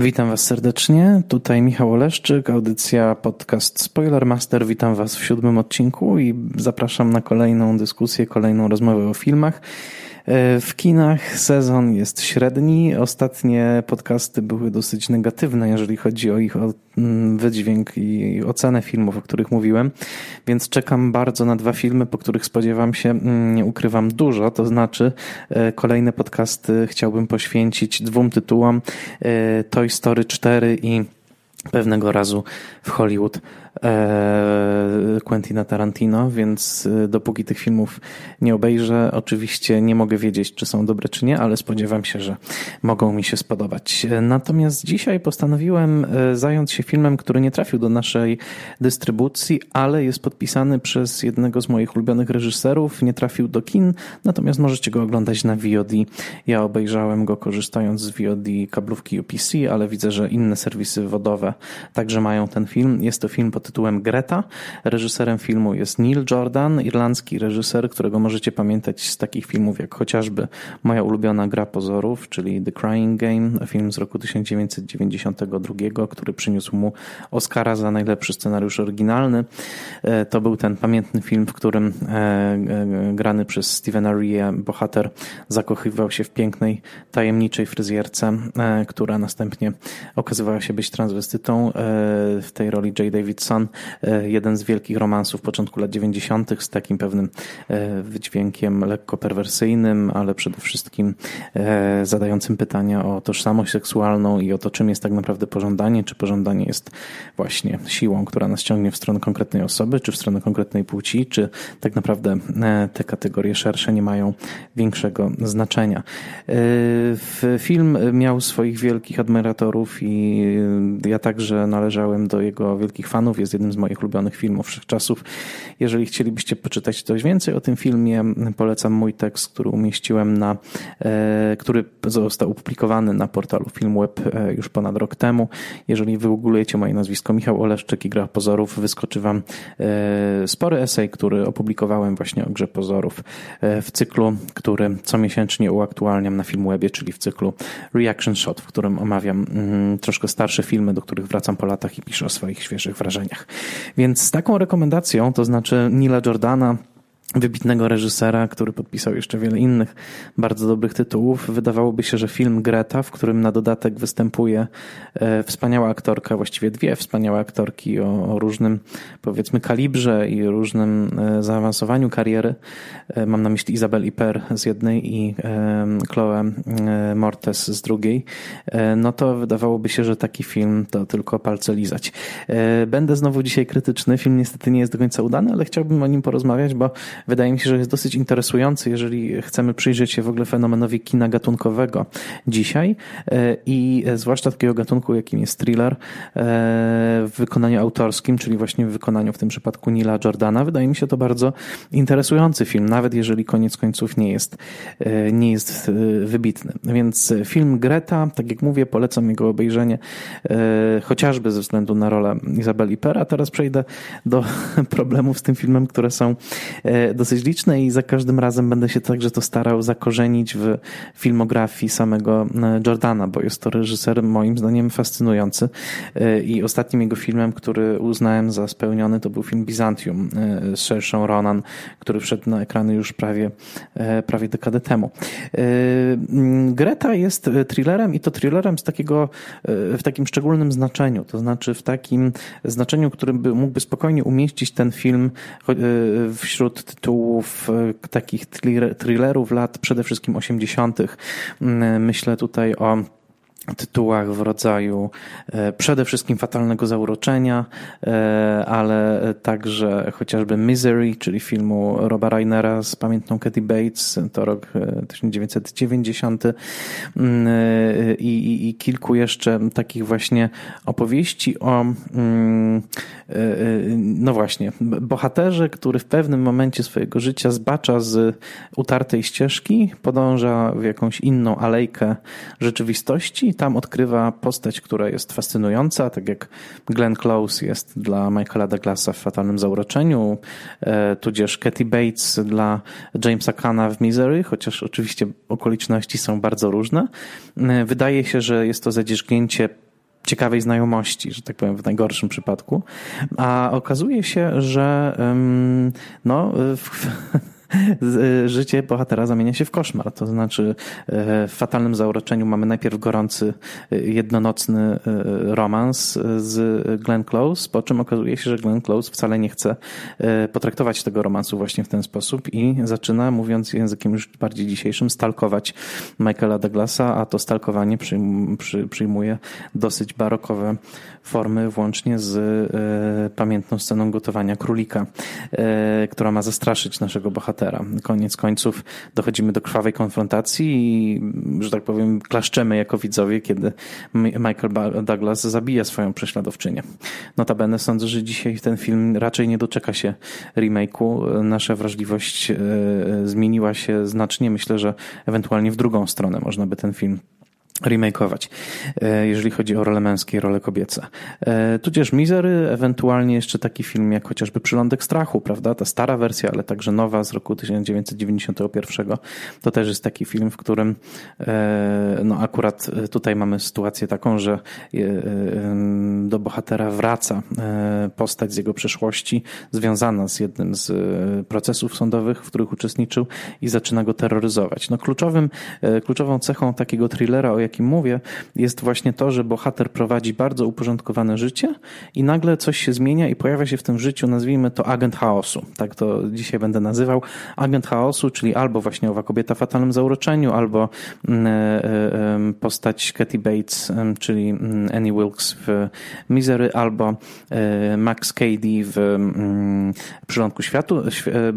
Witam Was serdecznie. Tutaj Michał Oleszczyk, audycja podcast Spoilermaster. Witam Was w siódmym odcinku i zapraszam na kolejną dyskusję, kolejną rozmowę o filmach. E, w kinach sezon jest średni. Ostatnie podcasty były dosyć negatywne, jeżeli chodzi o ich mm, wydźwięk i ocenę filmów, o których mówiłem, więc czekam bardzo na dwa filmy, po których spodziewam się, mm, nie ukrywam, dużo. To znaczy, e, kolejne podcasty chciałbym poświęcić dwóm tytułom: e, Toy Story 4 i pewnego razu w Hollywood Quentina Tarantino, więc e, dopóki tych filmów nie obejrzę, oczywiście nie mogę wiedzieć, czy są dobre, czy nie, ale spodziewam się, że mogą mi się spodobać. Natomiast dzisiaj postanowiłem e, zająć się filmem, który nie trafił do naszej dystrybucji, ale jest podpisany przez jednego z moich ulubionych reżyserów, nie trafił do kin, natomiast możecie go oglądać na VOD. Ja obejrzałem go korzystając z VOD kablówki UPC, ale widzę, że inne serwisy wodowe także mają ten film. Jest to film pod tytułem Greta. Reżyserem filmu jest Neil Jordan, irlandzki reżyser, którego możecie pamiętać z takich filmów jak chociażby moja ulubiona Gra Pozorów, czyli The Crying Game, film z roku 1992, który przyniósł mu Oscara za najlepszy scenariusz oryginalny. E, to był ten pamiętny film, w którym e, e, grany przez Stevena Rea bohater zakochywał się w pięknej, tajemniczej fryzjerce, która następnie okazywała się być transwestytą. W tej roli Jay Davidson E, jeden z wielkich romansów początku lat 90. z takim pewnym e, wydźwiękiem lekko perwersyjnym, ale przede wszystkim e, zadającym pytania o tożsamość seksualną i o to, czym jest tak naprawdę pożądanie, czy pożądanie jest właśnie siłą, która nas ciągnie w stronę konkretnej osoby, czy w stronę konkretnej płci, czy tak naprawdę te kategorie szersze nie mają większego znaczenia. Film miał swoich wielkich admiratorów i ja także należałem do jego wielkich fanów jest jednym z moich ulubionych filmów wszechczasów. Jeżeli chcielibyście poczytać coś więcej o tym filmie, polecam mój tekst, który umieściłem na, e, który został opublikowany na portalu Filmweb e, już ponad rok temu. Jeżeli wygooglujecie moje nazwisko Michał Oleszczyk i Gra Pozorów, wyskoczy wam e, spory esej, który opublikowałem właśnie o Grze Pozorów w cyklu, który comiesięcznie uaktualniam na Filmwebie, czyli w cyklu Reaction Shot, w którym omawiam mm, troszkę starsze filmy, do których wracam po latach i piszę o swoich świeżych wrażeniach. Więc z taką rekomendacją, to znaczy Nila Jordana, wybitnego reżysera, który podpisał jeszcze wiele innych bardzo dobrych tytułów. Wydawałoby się, że film Greta, w którym na dodatek występuje e, wspaniała aktorka, właściwie dwie wspaniałe aktorki o, o różnym, powiedzmy, kalibrze i różnym e, zaawansowaniu kariery. E, mam na myśli Izabel Iper z jednej i Chloe Mortes z drugiej. No to wydawałoby się, że taki film to tylko palce lizać. Będę znowu dzisiaj krytyczny. Film niestety nie jest do końca udany, ale chciałbym o nim porozmawiać, bo wydaje mi się, że jest dosyć interesujący, jeżeli chcemy przyjrzeć się w ogóle fenomenowi kina gatunkowego dzisiaj e, i zwłaszcza takiego gatunku, jakim jest thriller e, w wykonaniu autorskim, czyli właśnie w wykonaniu w tym przypadku Nila Jordana. Wydaje mi się to bardzo interesujący film, nawet jeżeli koniec końców nie jest, e, nie jest wybitny. Więc film Greta, tak jak mówię, polecam jego obejrzenie chociażby ze względu na rolę Izabeli Pera. Teraz przejdę do problemów z tym filmem, które są dosyć liczne i za każdym razem będę się także to starał zakorzenić w filmografii samego e, Jordana, bo jest to reżyser moim zdaniem fascynujący e, i ostatnim jego filmem, który uznałem za spełniony, to był film Byzantium e, z Saoirse Ronan, który wszedł na ekrany już prawie, prawie dekadę temu. Greta jest thrillerem i to thrillerem z takiego, w takim szczególnym znaczeniu, to znaczy w takim znaczeniu, którym by, mógłby spokojnie umieścić ten film wśród tytułów e, takich thrillerów lat przede wszystkim 80. Mm, myślę tutaj o tytułach w rodzaju e, przede wszystkim fatalnego zauroczenia, e, ale także chociażby Misery, czyli filmu Roba Reinera z pamiętną Katie Bates, to rok 1990 e, mm, i, i, i kilku jeszcze takich właśnie opowieści o mm, no właśnie, bohaterze, który w pewnym momencie swojego życia zbacza z utartej ścieżki, podąża w jakąś inną alejkę rzeczywistości tam odkrywa postać, która jest fascynująca, tak jak Glenn Close jest dla Michaela Douglasa w Fatalnym Zauroczeniu, e, tudzież Katie Bates dla Jamesa Kana w Misery, chociaż oczywiście okoliczności są bardzo różne. E, wydaje się, że jest to zadzierzgnięcie ciekawej znajomości, że tak powiem, w najgorszym przypadku. A okazuje się, że no, w, życie bohatera zamienia się w koszmar. To znaczy e, w fatalnym zauroczeniu mamy najpierw gorący, e, jednonocny e, romans z Glenn Close, po czym okazuje się, że Glenn Close wcale nie chce potraktować tego romansu właśnie w ten sposób i zaczyna, mówiąc językiem już bardziej dzisiejszym, stalkować Michaela Douglasa, a to stalkowanie przyjmuje dosyć barokowe formy, włącznie z pamiętną sceną gotowania królika, która ma zastraszyć naszego bohatera bohatera. Koniec końców dochodzimy do krwawej konfrontacji i, że tak powiem, klaszczemy jako widzowie, kiedy Michael Douglas zabija swoją prześladowczynię. Notabene sądzę, że dzisiaj ten film raczej nie doczeka się remake'u. Nasza wrażliwość e, zmieniła się znacznie. Myślę, że ewentualnie w drugą stronę można by ten film remakeować, e, jeżeli chodzi o role męskie i role kobiece. E, tudzież Misery, ewentualnie jeszcze taki film jak chociażby Przylądek Strachu, prawda? Ta stara wersja, ale także nowa z roku 1991. To też jest taki film, w którym e, no akurat tutaj mamy sytuację taką, że do bohatera wraca postać z jego przeszłości związana z jednym z procesów sądowych, w których uczestniczył i zaczyna go terroryzować. No kluczowym, kluczową cechą takiego thrillera, o jakim mówię, jest właśnie to, że bohater prowadzi bardzo uporządkowane życie i nagle coś się zmienia i pojawia się w tym życiu, nazwijmy to agent chaosu. Tak to dzisiaj będę nazywał. Agent chaosu, czyli albo właśnie owa kobieta w fatalnym zauroczeniu, albo mm, e, e, postać Katy Bates, czyli mm, Annie Wilkes w Misery, albo e, Max Cady w mm, Przylądku Światu,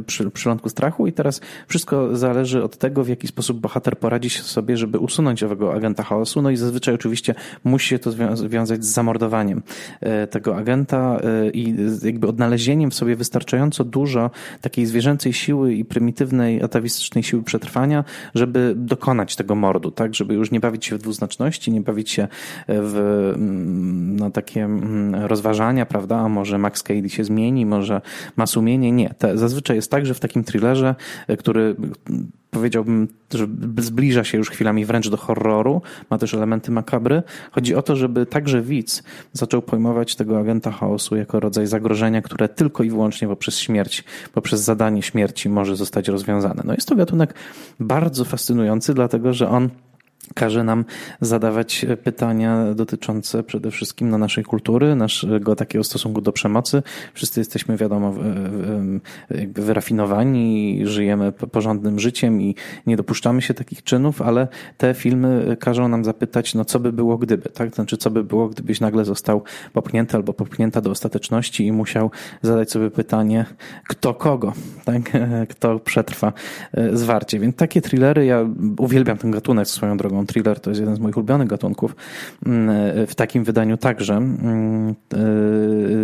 przy, Przylądku Strachu i teraz wszystko zależy od tego, w jaki sposób bohater poradzi sobie, żeby usunąć owego agenta chaosu. No i zazwyczaj oczywiście musi się to wiązać z zamordowaniem e, tego agenta e, i jakby odnalezieniem w sobie wystarczająco dużo takiej zwierzęcej siły i prymitywnej, atawistycznej siły przetrwania, żeby dokonać tego mordu, tak? Żeby już nie bawić się w dwuznaczności, nie bawić się w mm, no, takie mm, rozważania, prawda? A może Max Cady się zmieni, może ma sumienie. Nie. Zazwyczaj jest tak, że w takim thrillerze, e, który powiedziałbym, że zbliża się już chwilami wręcz do horroru, ma też elementy makabry. Chodzi o to, żeby także widz zaczął pojmować tego agenta chaosu jako rodzaj zagrożenia, które tylko i wyłącznie poprzez śmierć, poprzez zadanie śmierci może zostać rozwiązane. No jest to gatunek bardzo fascynujący, dlatego że on każe nam zadawać pytania dotyczące przede wszystkim na naszej kultury, naszego takiego stosunku do przemocy. Wszyscy jesteśmy, wiadomo, wyrafinowani, żyjemy porządnym życiem i nie dopuszczamy się takich czynów, ale te filmy każą nam zapytać, no co by było gdyby, tak? Znaczy, co by było, gdybyś nagle został popchnięty albo popchnięta do ostateczności i musiał zadać sobie pytanie, kto kogo, tak? Kto przetrwa e, zwarcie. Więc takie thrillery, ja uwielbiam ten gatunek swoją drogą thriller to jest jeden z moich ulubionych gatunków. Mm, w takim wydaniu także. Mm, e,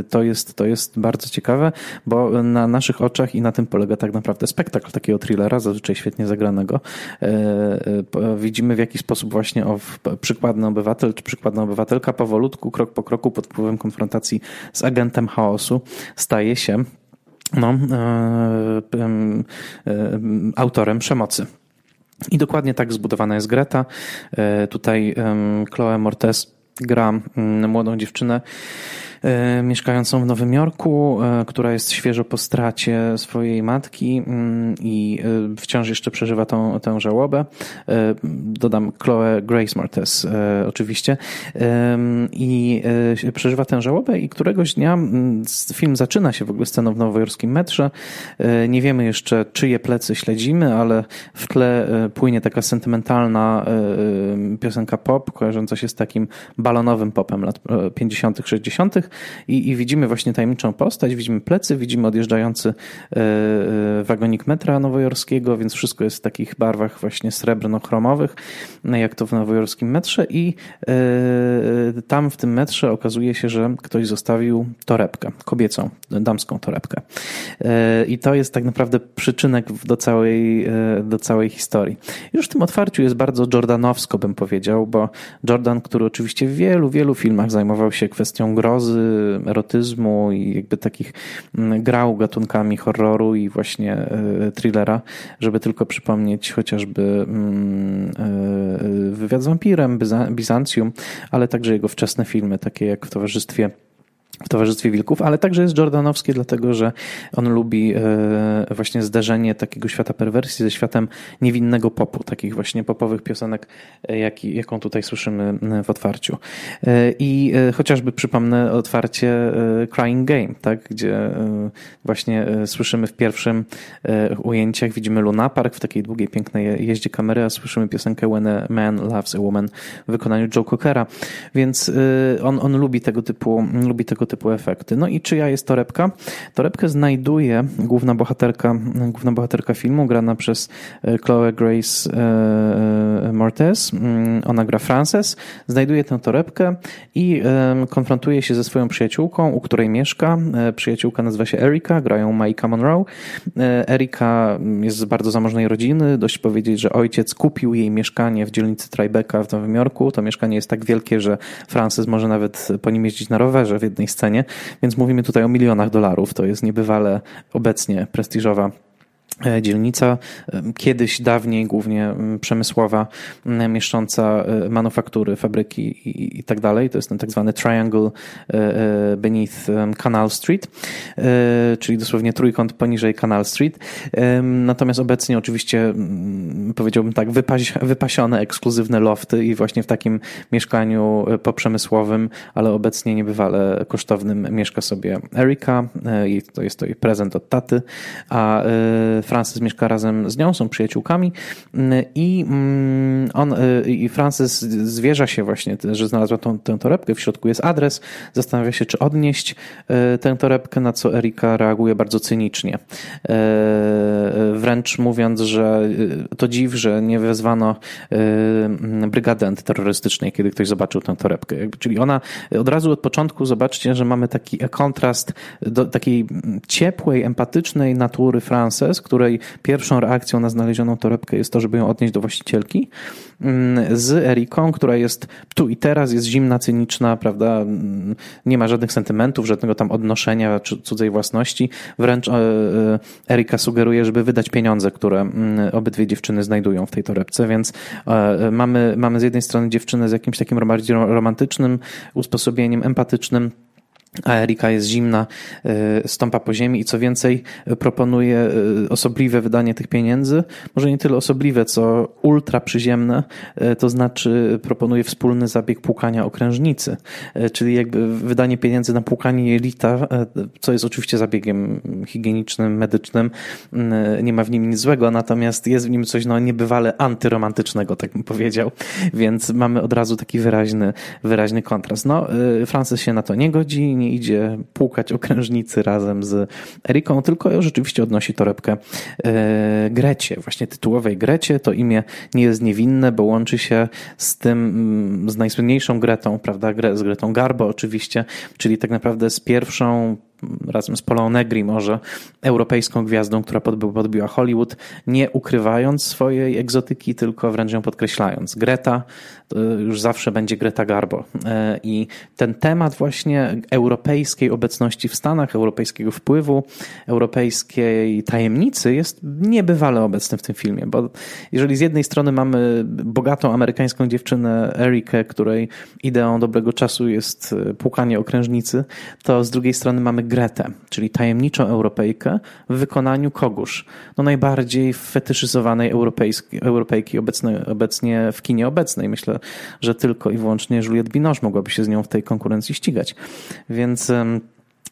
to jest, to jest bardzo ciekawe, bo na naszych oczach i na tym polega tak naprawdę spektakl takiego thrillera, zazwyczaj świetnie zagranego. E, e, widzimy w jaki sposób właśnie o przykładny obywatel czy przykładna obywatelka powolutku, krok po kroku pod wpływem konfrontacji z agentem chaosu staje się no, autorem przemocy. I dokładnie tak zbudowana jest Greta. E, tutaj Chloe Mortes gra mm, młodą dziewczynę, mieszkającą w Nowym Jorku, e, która jest świeżo po stracie swojej matki mm, i e, wciąż jeszcze przeżywa tą, tę żałobę. Dodam Chloe Grace Martes oczywiście. I przeżywa tę żałobę i któregoś dnia mm, film zaczyna się w ogóle sceną w nowojorskim metrze. Nie wiemy jeszcze czyje plecy śledzimy, ale w tle płynie taka sentymentalna piosenka pop, kojarząca się z takim balonowym popem lat 50., 60 i, i widzimy właśnie tajemniczą postać, widzimy plecy, widzimy odjeżdżający e, e, wagonik metra nowojorskiego, więc wszystko jest w takich barwach właśnie srebrno-chromowych, jak to w nowojorskim metrze i e, tam w tym metrze okazuje się, że ktoś zostawił torebkę, kobiecą, damską torebkę. I to jest tak naprawdę przyczynek do całej, do całej historii. Już w tym otwarciu jest bardzo jordanowsko, bym powiedział, bo Jordan, który oczywiście w wielu, wielu filmach zajmował się kwestią grozy, erotyzmu i jakby takich mm, grał gatunkami horroru i właśnie e, thrillera, żeby tylko przypomnieć chociażby mm, e, wywiad z wampirem, Bizancjum, ale także jego wczesne filmy, takie jak w towarzystwie w Towarzystwie Wilków, ale także jest Jordanowski, dlatego że on lubi e, właśnie zderzenie takiego świata perwersji ze światem niewinnego popu, takich właśnie popowych piosenek, e, jak, jaką tutaj słyszymy e, w otwarciu. I chociażby przypomnę otwarcie Crying Game, tak, gdzie właśnie słyszymy w pierwszym ujęciach, widzimy Luna Park w takiej długiej, pięknej jeździe kamery, a słyszymy piosenkę When a Man Loves a Woman w wykonaniu Joe Cockera, więc on, on lubi tego typu, lubi tego typu efekty. No i czyja jest torebka? Torebkę znajduje główna bohaterka, główna bohaterka filmu, grana przez e, Chloe Grace e, e, Mortez. Mm, ona gra Frances. Znajduje tę torebkę i konfrontuje się ze swoją przyjaciółką, u której mieszka. Przyjaciółka nazywa się Erika, grają Maika Monroe. Erika jest z bardzo zamożnej rodziny. Dość powiedzieć, że ojciec kupił jej mieszkanie w dzielnicy Tribeca w Nowym Jorku. To mieszkanie jest tak wielkie, że Frances może nawet po nim jeździć na rowerze w jednej z więc mówimy tutaj o milionach dolarów. To jest niebywale obecnie prestiżowa dzielnica, e, kiedyś dawniej głównie przemysłowa, mieszcząca e, manufaktury, fabryki i, tak dalej. To jest ten tak zwany triangle beneath Canal Street, czyli dosłownie trójkąt poniżej Canal Street. Natomiast obecnie oczywiście powiedziałbym tak, wypasione ekskluzywne lofty i właśnie w takim mieszkaniu poprzemysłowym, ale obecnie niebywale kosztownym mieszka sobie Erika i to jest to jej prezent od taty, a Frances mieszka razem z nią, są przyjaciółkami mm, i mm, on y, i Frances zwierza się właśnie, że znalazła tą, tę torebkę, w środku jest adres, zastanawia się, czy odnieść y, tę torebkę, na co Erika reaguje bardzo cynicznie. Y, wręcz mówiąc, że to dziw, że nie wezwano brygady antyterrorystycznej, kiedy ktoś zobaczył tę torebkę. Czyli ona od razu od początku, zobaczcie, że mamy taki kontrast do takiej ciepłej, empatycznej natury Frances, której pierwszą reakcją na znalezioną torebkę jest to, żeby ją odnieść do właścicielki, mm, z Eriką, która jest tu i teraz, jest zimna, cyniczna, prawda, mm, nie ma żadnych sentymentów, żadnego tam odnoszenia czy cudzej własności. Wręcz e, e, Erika sugeruje, żeby wydać pieniądze, które mm, obydwie dziewczyny znajdują w tej torebce, więc e, mamy, mamy z jednej strony dziewczynę z jakimś takim bardziej romantycznym usposobieniem, empatycznym, a Erika jest zimna, e, stąpa po ziemi i co więcej proponuje e, osobliwe wydanie tych pieniędzy. Może nie tyle osobliwe, co ultra przyziemne, e, to znaczy proponuje wspólny zabieg płukania okrężnicy, czyli jakby wydanie pieniędzy na płukanie jelita, co jest oczywiście zabiegiem higienicznym, medycznym, nie ma w nim nic złego, natomiast jest w nim coś no, niebywale antyromantycznego, tak bym powiedział, więc mamy od razu taki wyraźny, wyraźny kontrast. No, Francis się na to nie godzi, nie idzie płukać okrężnicy razem z Eriką, tylko rzeczywiście odnosi torebkę e, Grecie, właśnie tytułowej Grecie. To imię nie jest niewinne, bo łączy się z tym, mm, z najsłynniejszą Gretą, prawda, z Gretą Garbo oczywiście, czyli tak naprawdę z pierwszą razem z Polą Negri może europejską gwiazdą, która podbiła Hollywood, nie ukrywając swojej egzotyki, tylko wręcz ją podkreślając. Greta już zawsze będzie Greta Garbo. E, I ten temat właśnie europejskiej obecności w Stanach, europejskiego wpływu, europejskiej tajemnicy jest niebywale obecny w tym filmie, bo jeżeli z jednej strony mamy bogatą amerykańską dziewczynę Erikę, której ideą dobrego czasu jest płukanie okrężnicy, to z drugiej strony mamy Gretę, czyli tajemniczą Europejkę w wykonaniu kogusz. No najbardziej fetyszyzowanej Europejki obecnie, obecnie w kinie obecnej. Myślę, że tylko i wyłącznie Juliette Binoche mogłaby się z nią w tej konkurencji ścigać. Więc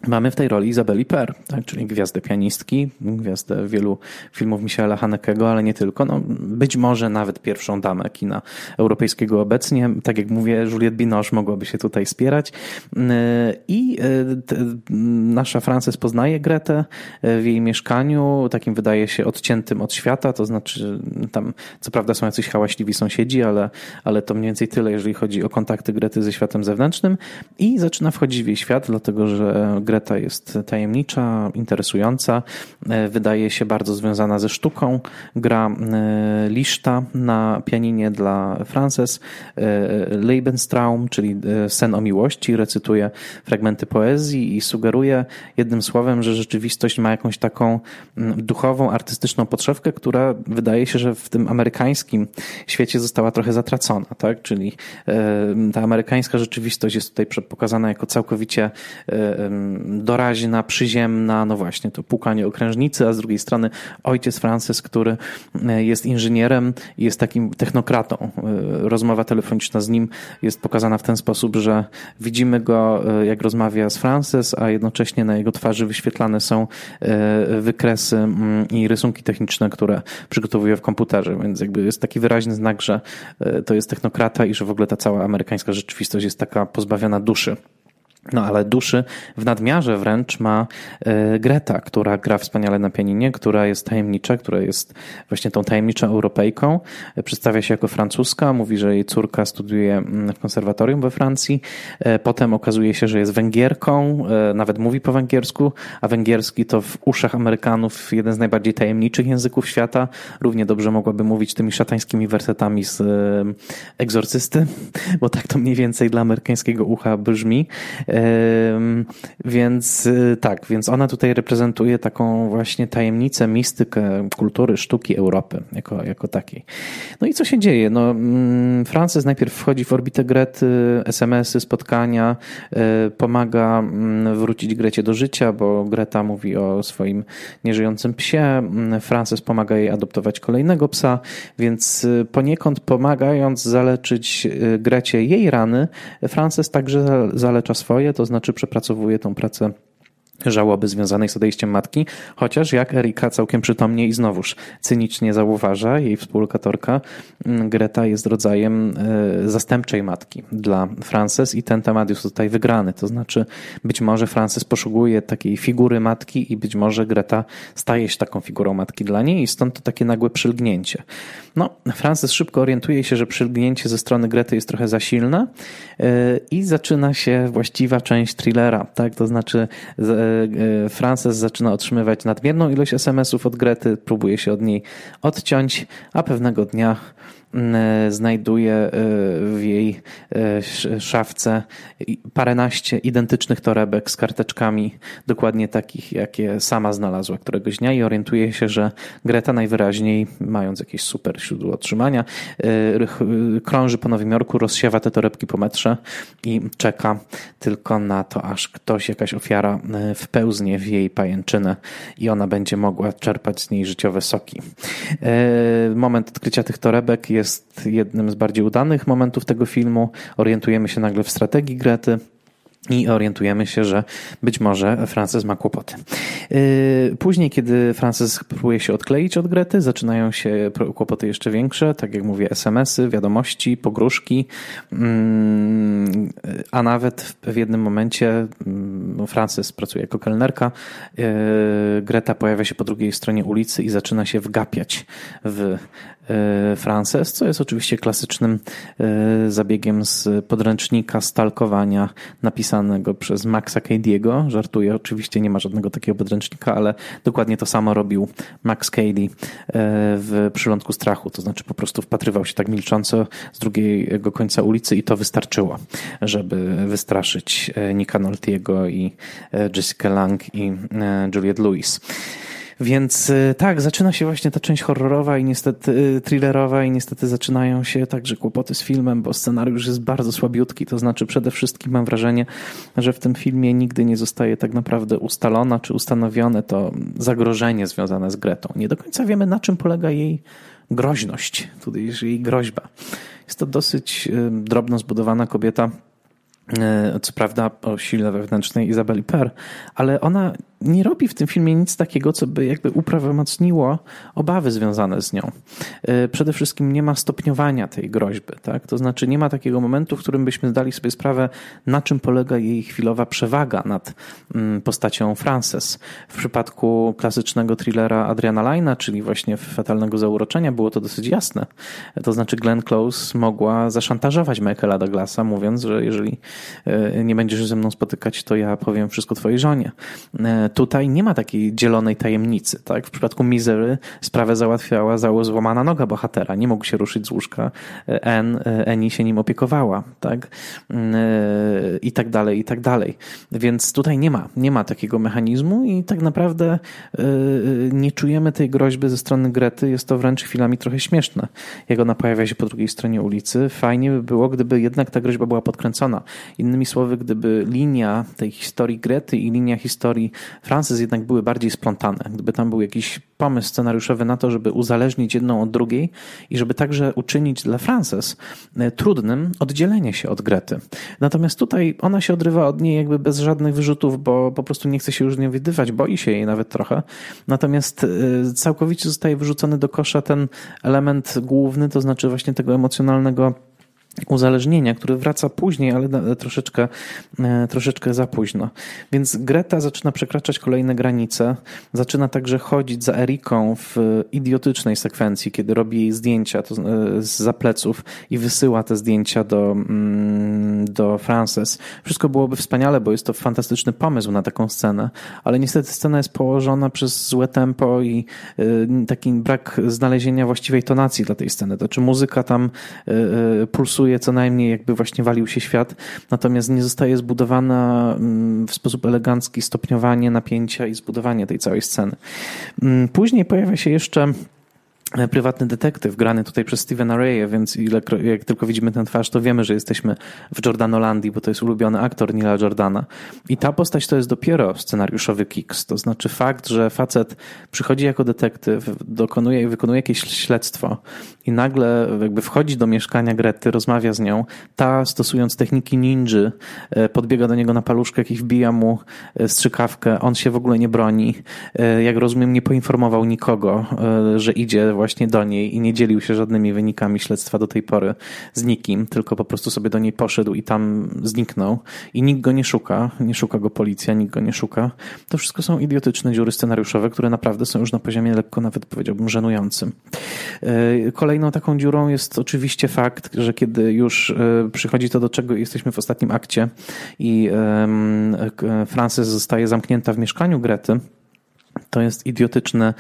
Mamy w tej roli Izabeli Per, tak, czyli gwiazdę pianistki, gwiazdę wielu filmów Michaela Hanekego, ale nie tylko. No, być może nawet pierwszą damę kina europejskiego obecnie. Tak jak mówię, Juliette Binoche mogłaby się tutaj spierać. Yy, I yy, nasza Frances poznaje Gretę yy, w jej mieszkaniu, takim wydaje się odciętym od świata, to znaczy tam co prawda są jacyś hałaśliwi sąsiedzi, ale, ale to mniej więcej tyle, jeżeli chodzi o kontakty Grety ze światem zewnętrznym i zaczyna wchodzić w jej świat, dlatego że Greta jest tajemnicza, interesująca, wydaje się bardzo związana ze sztuką. Gra liszta na pianinie dla Frances, Lebenstraum, czyli sen o miłości, recytuje fragmenty poezji i sugeruje jednym słowem, że rzeczywistość ma jakąś taką mm, duchową, artystyczną podszewkę, która wydaje się, że w tym amerykańskim świecie została trochę zatracona, tak? Czyli ta amerykańska rzeczywistość jest tutaj pokazana jako całkowicie doraźna, przyziemna, no właśnie, to pukanie okrężnicy, a z drugiej strony ojciec Francis, który e, jest inżynierem i jest takim technokratą. E, rozmowa telefoniczna z nim jest pokazana w ten sposób, że widzimy go, e, jak rozmawia z Francis, a jednocześnie na jego twarzy wyświetlane są wykresy mm, i rysunki techniczne, które przygotowuje w komputerze, więc jakby jest taki wyraźny znak, że to jest technokrata i że w ogóle ta cała amerykańska rzeczywistość jest taka pozbawiona duszy. No ale duszy w nadmiarze wręcz ma e, Greta, która gra wspaniale na pianinie, która jest tajemnicza, która jest właśnie tą tajemniczą Europejką. E, przedstawia się jako francuska, mówi, że jej córka studiuje mm, w konserwatorium we Francji. E, potem okazuje się, że jest Węgierką, nawet mówi po węgiersku, a węgierski to w uszach Amerykanów jeden z najbardziej tajemniczych języków świata. Równie dobrze mogłaby mówić tymi szatańskimi wersetami z egzorcysty, bo tak to mniej więcej dla amerykańskiego ucha brzmi. Więc y, tak, więc ona tutaj reprezentuje taką właśnie tajemnicę, mistykę kultury, sztuki Europy jako, jako takiej. No i co się dzieje? No, mm, Frances najpierw wchodzi w orbitę Grety, SMS-y, spotkania, y, pomaga mm, wrócić Grecie do życia, bo Greta mówi o swoim nieżyjącym psie. Mm, Frances pomaga jej adoptować kolejnego psa, więc y, poniekąd pomagając zaleczyć Grecie jej rany, Frances także zalecza swoje to znaczy przepracowuje tą pracę żałoby związanej z odejściem matki, chociaż jak Erika całkiem przytomnie i znowuż cynicznie zauważa, jej współlokatorka mm, Greta jest rodzajem e, zastępczej matki dla Frances i ten temat jest tutaj wygrany. To znaczy być może Frances poszukuje takiej figury matki i być może Greta staje się taką figurą matki dla niej i stąd to takie nagłe przylgnięcie. No, Frances szybko orientuje się, że przylgnięcie ze strony Grety jest trochę za silne e, i zaczyna się właściwa część thrillera, tak? To znaczy E, Frances zaczyna otrzymywać nadmierną ilość SMS-ów od Grety, próbuje się od niej odciąć, a pewnego dnia E, znajduje e, w jej e, szafce paręnaście identycznych torebek z karteczkami, dokładnie takich, jakie sama znalazła któregoś dnia i orientuje się, że Greta najwyraźniej, mając jakieś super źródło otrzymania, krąży po Nowym Jorku, rozsiewa te torebki po metrze i czeka tylko na to, aż ktoś, jakaś ofiara wpełznie w jej pajęczynę i ona będzie mogła czerpać z niej życiowe soki. Moment odkrycia tych torebek jest jednym z bardziej udanych momentów tego filmu. Orientujemy się nagle w strategii Grety i orientujemy się, że być może Frances ma kłopoty. Yy, później, kiedy Frances próbuje się odkleić od Grety, zaczynają się kłopoty jeszcze większe, tak jak mówię, SMS-y, wiadomości, pogróżki, mm, a nawet w jednym momencie mm, Frances pracuje jako kelnerka, yy, Greta pojawia się po drugiej stronie ulicy i zaczyna się wgapiać w Frances, co jest oczywiście klasycznym e, zabiegiem z podręcznika stalkowania napisanego przez Maxa Cady'ego. Żartuję, oczywiście nie ma żadnego takiego podręcznika, ale dokładnie to samo robił Max Cady e, w Przylądku Strachu, to znaczy po prostu wpatrywał się tak milcząco z drugiego końca ulicy i to wystarczyło, żeby wystraszyć Nika Noltiego i Jessica Lang i Juliette Lewis. Więc y, tak, zaczyna się właśnie ta część horrorowa i niestety y, thrillerowa i niestety zaczynają się także kłopoty z filmem, bo scenariusz jest bardzo słabiutki, to znaczy przede wszystkim mam wrażenie, że w tym filmie nigdy nie zostaje tak naprawdę ustalona czy ustanowione to zagrożenie związane z Gretą. Nie do końca wiemy na czym polega jej groźność, tutaj jej groźba. Jest to dosyć y, drobno zbudowana kobieta, co prawda o sile wewnętrznej Izabeli Per, ale ona nie robi w tym filmie nic takiego, co by jakby uprawomocniło obawy związane z nią. E, przede wszystkim nie ma stopniowania tej groźby, tak? To znaczy nie ma takiego momentu, w którym byśmy zdali sobie sprawę, na czym polega jej chwilowa przewaga nad mm, postacią Frances. W przypadku klasycznego thrillera Adriana Lina, czyli właśnie Fatalnego Zauroczenia, było to dosyć jasne. To znaczy Glenn Close mogła zaszantażować Michaela Douglasa, mówiąc, że jeżeli e, nie będziesz ze mną spotykać, to ja powiem wszystko twojej żonie e, Tutaj nie ma takiej dzielonej tajemnicy. Tak? W przypadku Misery sprawę załatwiała złamana noga bohatera. Nie mógł się ruszyć z łóżka. En, Eni się nim opiekowała. Tak? I tak dalej, i tak dalej. Więc tutaj nie ma, nie ma takiego mechanizmu i tak naprawdę e, nie czujemy tej groźby ze strony Grety. Jest to wręcz chwilami trochę śmieszne. Jak ona pojawia się po drugiej stronie ulicy, fajnie by było, gdyby jednak ta groźba była podkręcona. Innymi słowy, gdyby linia tej historii Grety i linia historii Frances jednak były bardziej splątane. Gdyby tam był jakiś pomysł scenariuszowy na to, żeby uzależnić jedną od drugiej i żeby także uczynić dla Frances e, trudnym oddzielenie się od Grety. Natomiast tutaj ona się odrywa od niej jakby bez żadnych wyrzutów, bo po prostu nie chce się już nie widywać, boi się jej nawet trochę. Natomiast e, całkowicie zostaje wyrzucony do kosza ten element główny, to znaczy właśnie tego emocjonalnego uzależnienia, który wraca później, ale troszeczkę, e, troszeczkę za późno. Więc Greta zaczyna przekraczać kolejne granice, zaczyna także chodzić za Eriką w idiotycznej sekwencji, kiedy robi jej zdjęcia e, z zapleców i wysyła te zdjęcia do, mm, do Frances. Wszystko byłoby wspaniale, bo jest to fantastyczny pomysł na taką scenę, ale niestety scena jest położona przez złe tempo i e, taki brak znalezienia właściwej tonacji dla tej sceny. To czy muzyka tam pulsuje co najmniej, jakby właśnie walił się świat, natomiast nie zostaje zbudowana mm, w sposób elegancki stopniowanie napięcia i zbudowanie tej całej sceny. Mm, później pojawia się jeszcze E, prywatny detektyw grany tutaj przez Stevena Raya, więc ile, jak tylko widzimy tę twarz, to wiemy, że jesteśmy w Jordanolandii, bo to jest ulubiony aktor Nila Jordana. I ta postać to jest dopiero scenariuszowy kiks. To znaczy fakt, że facet przychodzi jako detektyw, dokonuje i wykonuje jakieś śledztwo i nagle jakby wchodzi do mieszkania Grety, rozmawia z nią. Ta stosując techniki ninja e, podbiega do niego na paluszkę i wbija mu e, strzykawkę. On się w ogóle nie broni. Jak rozumiem, nie poinformował nikogo, że idzie właśnie do niej i nie dzielił się żadnymi wynikami śledztwa do tej pory z nikim, tylko po prostu sobie do niej poszedł i tam zniknął i nikt go nie szuka, nie szuka go policja, nikt go nie szuka. To wszystko są idiotyczne dziury scenariuszowe, które naprawdę są już na poziomie lekko nawet powiedziałbym żenującym. E, kolejną taką dziurą jest oczywiście fakt, że kiedy już e, przychodzi to do czego jesteśmy w ostatnim akcie i Frances zostaje zamknięta w mieszkaniu Grety, to jest idiotyczny e,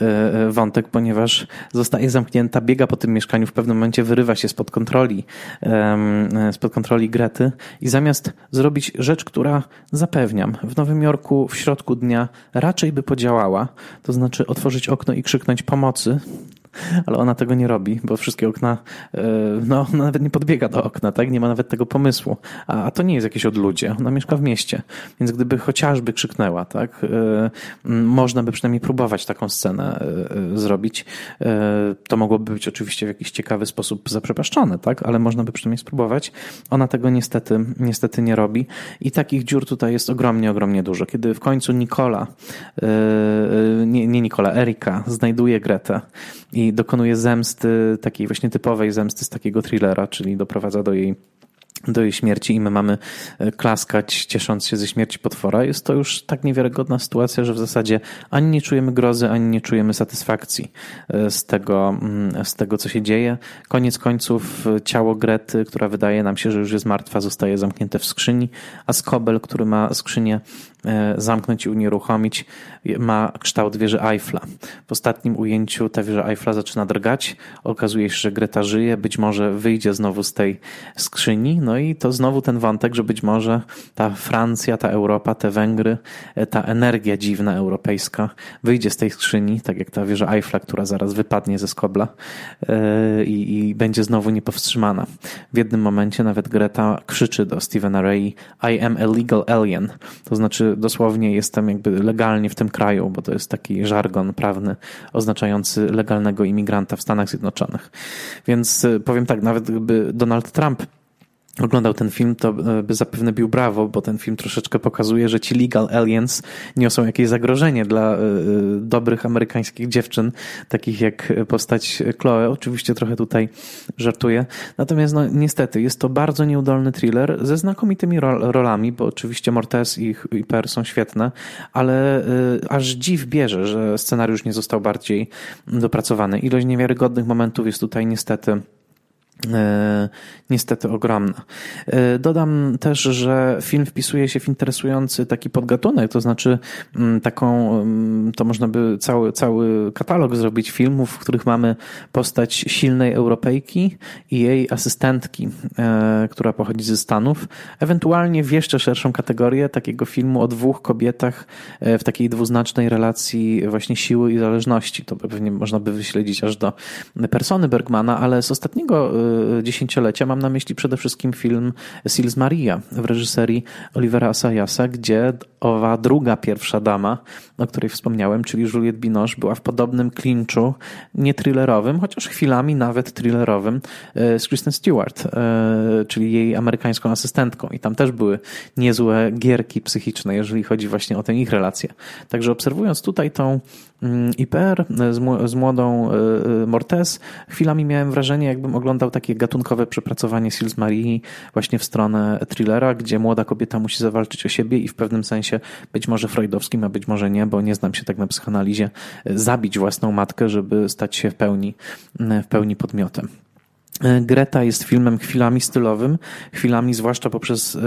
e, wątek, ponieważ zostaje zamknięta, biega po tym mieszkaniu, w pewnym momencie wyrywa się spod kontroli, spod kontroli Grety i zamiast zrobić rzecz, która zapewniam, w Nowym Jorku w środku dnia raczej by podziałała, to znaczy otworzyć okno i krzyknąć pomocy, ale ona tego nie robi, bo wszystkie okna, e, no nawet nie podbiega do okna, tak? Nie ma nawet tego pomysłu. A, a to nie jest jakieś odludzie. Ona mieszka w mieście. Więc gdyby chociażby krzyknęła, tak? E, można by przynajmniej próbować taką scenę e, zrobić. To mogłoby być oczywiście w jakiś ciekawy sposób zaprzepaszczone, tak? Ale można by przynajmniej spróbować. Ona tego niestety, niestety nie robi. I takich dziur tutaj jest ogromnie, ogromnie dużo. Kiedy w końcu Nikola, nie, nie Nikola, Erika znajduje Gretę i dokonuje zemsty, takiej właśnie typowej zemsty z takiego thrillera, czyli doprowadza do jej do jej śmierci i my mamy e, klaskać, ciesząc się ze śmierci potwora, jest to już tak niewiarygodna sytuacja, że w zasadzie ani nie czujemy grozy, ani nie czujemy satysfakcji e, z tego, mm, z tego co się dzieje. Koniec końców e, ciało Grety, która wydaje nam się, że już jest martwa, zostaje zamknięte w skrzyni, a Skobel, który ma skrzynię zamknąć i unieruchomić, ma kształt wieży Eiffla. W ostatnim ujęciu ta wieża Eiffla zaczyna drgać, okazuje się, że Greta żyje, być może wyjdzie znowu z tej skrzyni, no i to znowu ten wątek, że być może ta Francja, ta Europa, te Węgry, e, ta energia dziwna europejska wyjdzie z tej skrzyni, tak jak ta wieża Eiffla, która zaraz wypadnie ze skobla e, i będzie znowu niepowstrzymana. W jednym momencie nawet Greta krzyczy do Stevena Ray I am a legal alien. To znaczy dosłownie jestem jakby legalnie w tym kraju, bo to jest taki żargon prawny oznaczający legalnego imigranta w Stanach Zjednoczonych. Więc e, powiem tak, nawet gdyby Donald Trump oglądał ten film, to e, by zapewne bił brawo, bo ten film troszeczkę pokazuje, że ci legal aliens niosą jakieś zagrożenie dla e, e, dobrych amerykańskich dziewczyn, takich jak postać Chloe. Oczywiście trochę tutaj żartuję. Natomiast no, niestety jest to bardzo nieudolny thriller ze znakomitymi rolami, bo oczywiście Mortes i, i Per są świetne, ale aż dziw bierze, że scenariusz nie został bardziej dopracowany. Ilość niewiarygodnych momentów jest tutaj niestety niestety ogromna. E, dodam też, że film wpisuje się w interesujący taki podgatunek, to znaczy mm, taką, mm, to można by cały, cały katalog zrobić filmów, w których mamy postać silnej Europejki i jej asystentki, e, która pochodzi ze Stanów, ewentualnie w jeszcze szerszą kategorię takiego filmu o dwóch kobietach w takiej dwuznacznej relacji właśnie siły i zależności. To pewnie można by wyśledzić aż do persony Bergmana, ale z ostatniego dziesięciolecia mam na myśli przede wszystkim film Sils Maria w reżyserii Olivera Asayasa, gdzie owa druga pierwsza dama, o której wspomniałem, czyli Juliette Binoche, była w podobnym klinczu, nie thrillerowym, chociaż chwilami nawet thrillerowym, e, z Kristen Stewart, e, czyli jej amerykańską asystentką. I tam też były niezłe gierki psychiczne, jeżeli chodzi właśnie o tę ich relację. Także obserwując tutaj tą mm, IPR z młodą e, Mortez, chwilami miałem wrażenie, jakbym oglądał takie gatunkowe przepracowanie Sils Marii właśnie w stronę thrillera, gdzie młoda kobieta musi zawalczyć o siebie i w pewnym sensie być może freudowskim, a być może nie, bo nie znam się tak na psychoanalizie, zabić własną matkę, żeby stać się w pełni, w pełni podmiotem. E, Greta jest filmem chwilami stylowym, chwilami, zwłaszcza poprzez, e,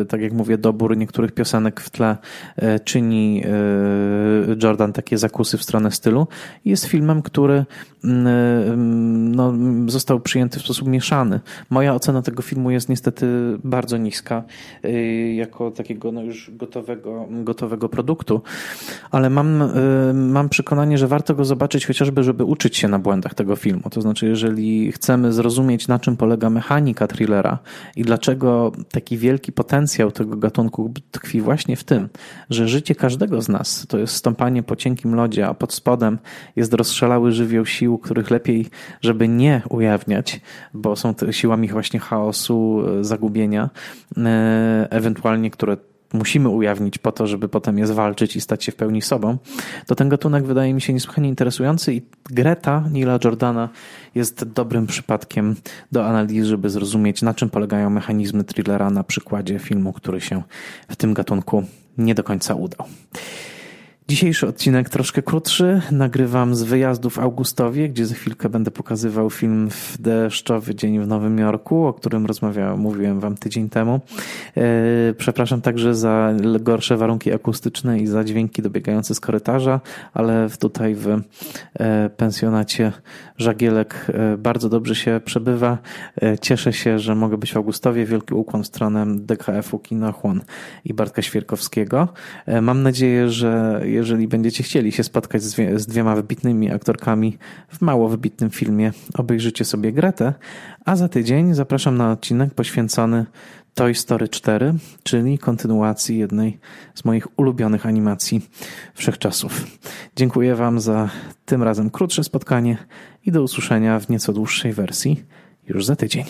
e, tak jak mówię, dobór niektórych piosenek w tle czyni Jordan takie zakusy w stronę stylu. Jest filmem, który mm, no, został przyjęty w sposób mieszany. Moja ocena tego filmu jest niestety bardzo niska, jako takiego no, już gotowego, gotowego produktu, ale mam, mam przekonanie, że warto go zobaczyć chociażby, żeby uczyć się na błędach tego filmu. To znaczy, jeżeli chcemy zrozumieć zrozumieć, na czym polega mechanika thrillera i dlaczego taki wielki potencjał tego gatunku tkwi właśnie w tym, że życie każdego z nas to jest stąpanie po cienkim lodzie, a pod spodem jest rozszalały żywioł sił, których lepiej, żeby nie ujawniać, bo są siłami właśnie chaosu, zagubienia, e, ewentualnie które musimy ujawnić po to, żeby potem je zwalczyć i stać się w pełni sobą, to ten gatunek wydaje mi się niesłychanie interesujący i Greta Nila Jordana jest dobrym przypadkiem do analizy, żeby zrozumieć, na czym polegają mechanizmy thrillera na przykładzie filmu, który się w tym gatunku nie do końca udał. Dzisiejszy odcinek troszkę krótszy. Nagrywam z wyjazdu w Augustowie, gdzie za chwilkę będę pokazywał film w deszczowy dzień w Nowym Jorku, o którym rozmawiałem, mówiłem wam tydzień temu. E, przepraszam także za gorsze warunki akustyczne i za dźwięki dobiegające z korytarza, ale tutaj w e, pensjonacie Żagielek e, bardzo dobrze się przebywa. Cieszę się, że mogę być w Augustowie. Wielki ukłon w stronę DKF-u Kinochłon i Bartka Świerkowskiego. Mam nadzieję, że jeżeli będziecie chcieli się spotkać z, z dwiema wybitnymi aktorkami w mało wybitnym filmie, obejrzycie sobie Gretę, a za tydzień zapraszam na odcinek poświęcony Toy Story 4, czyli kontynuacji jednej z moich ulubionych animacji wszechczasów. Dziękuję Wam za tym razem krótsze spotkanie i do usłyszenia w nieco dłuższej wersji już za tydzień.